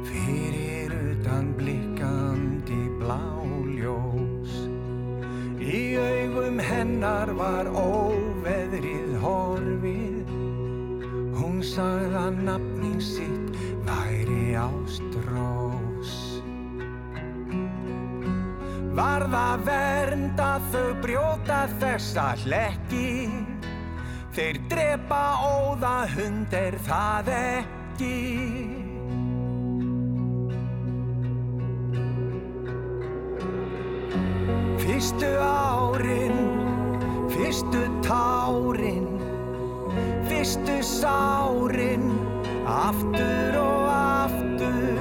Fyrir utan blikkandi bláljós Í augum hennar var óveðrið horfið. Hún sagði að nafnin sitt væri ástrós. Varða vernda þau brjóta þessa hlekki Þeir drepa óða hund er það ekki? Fyrstu árin, fyrstu tárin Fyrstu sárin, aftur og aftur.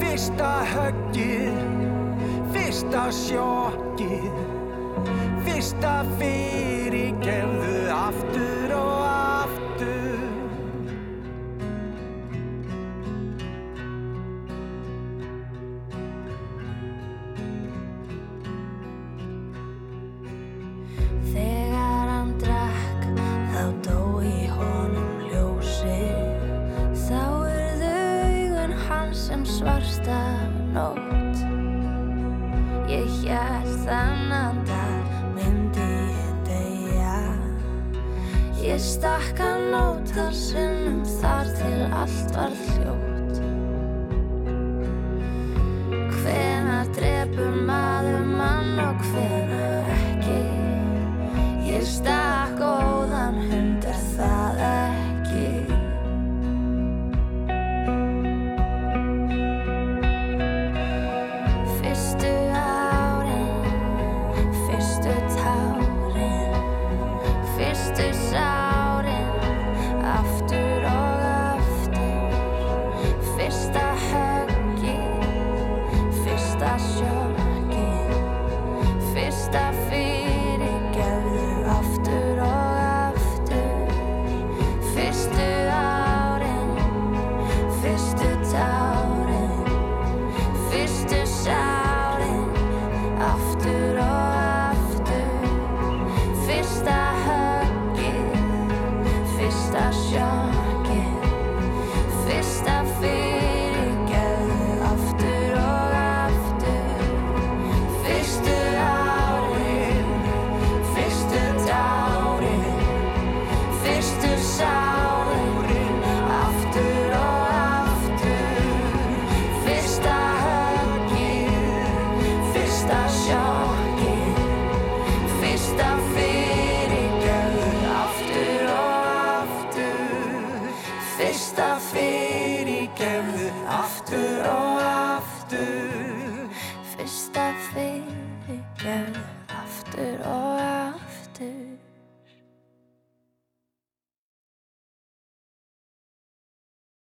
Fyrsta höggið, fyrsta sjokkið Fyrsta fyrirgefðu aftur nótar sinnum þar til allt var hljótt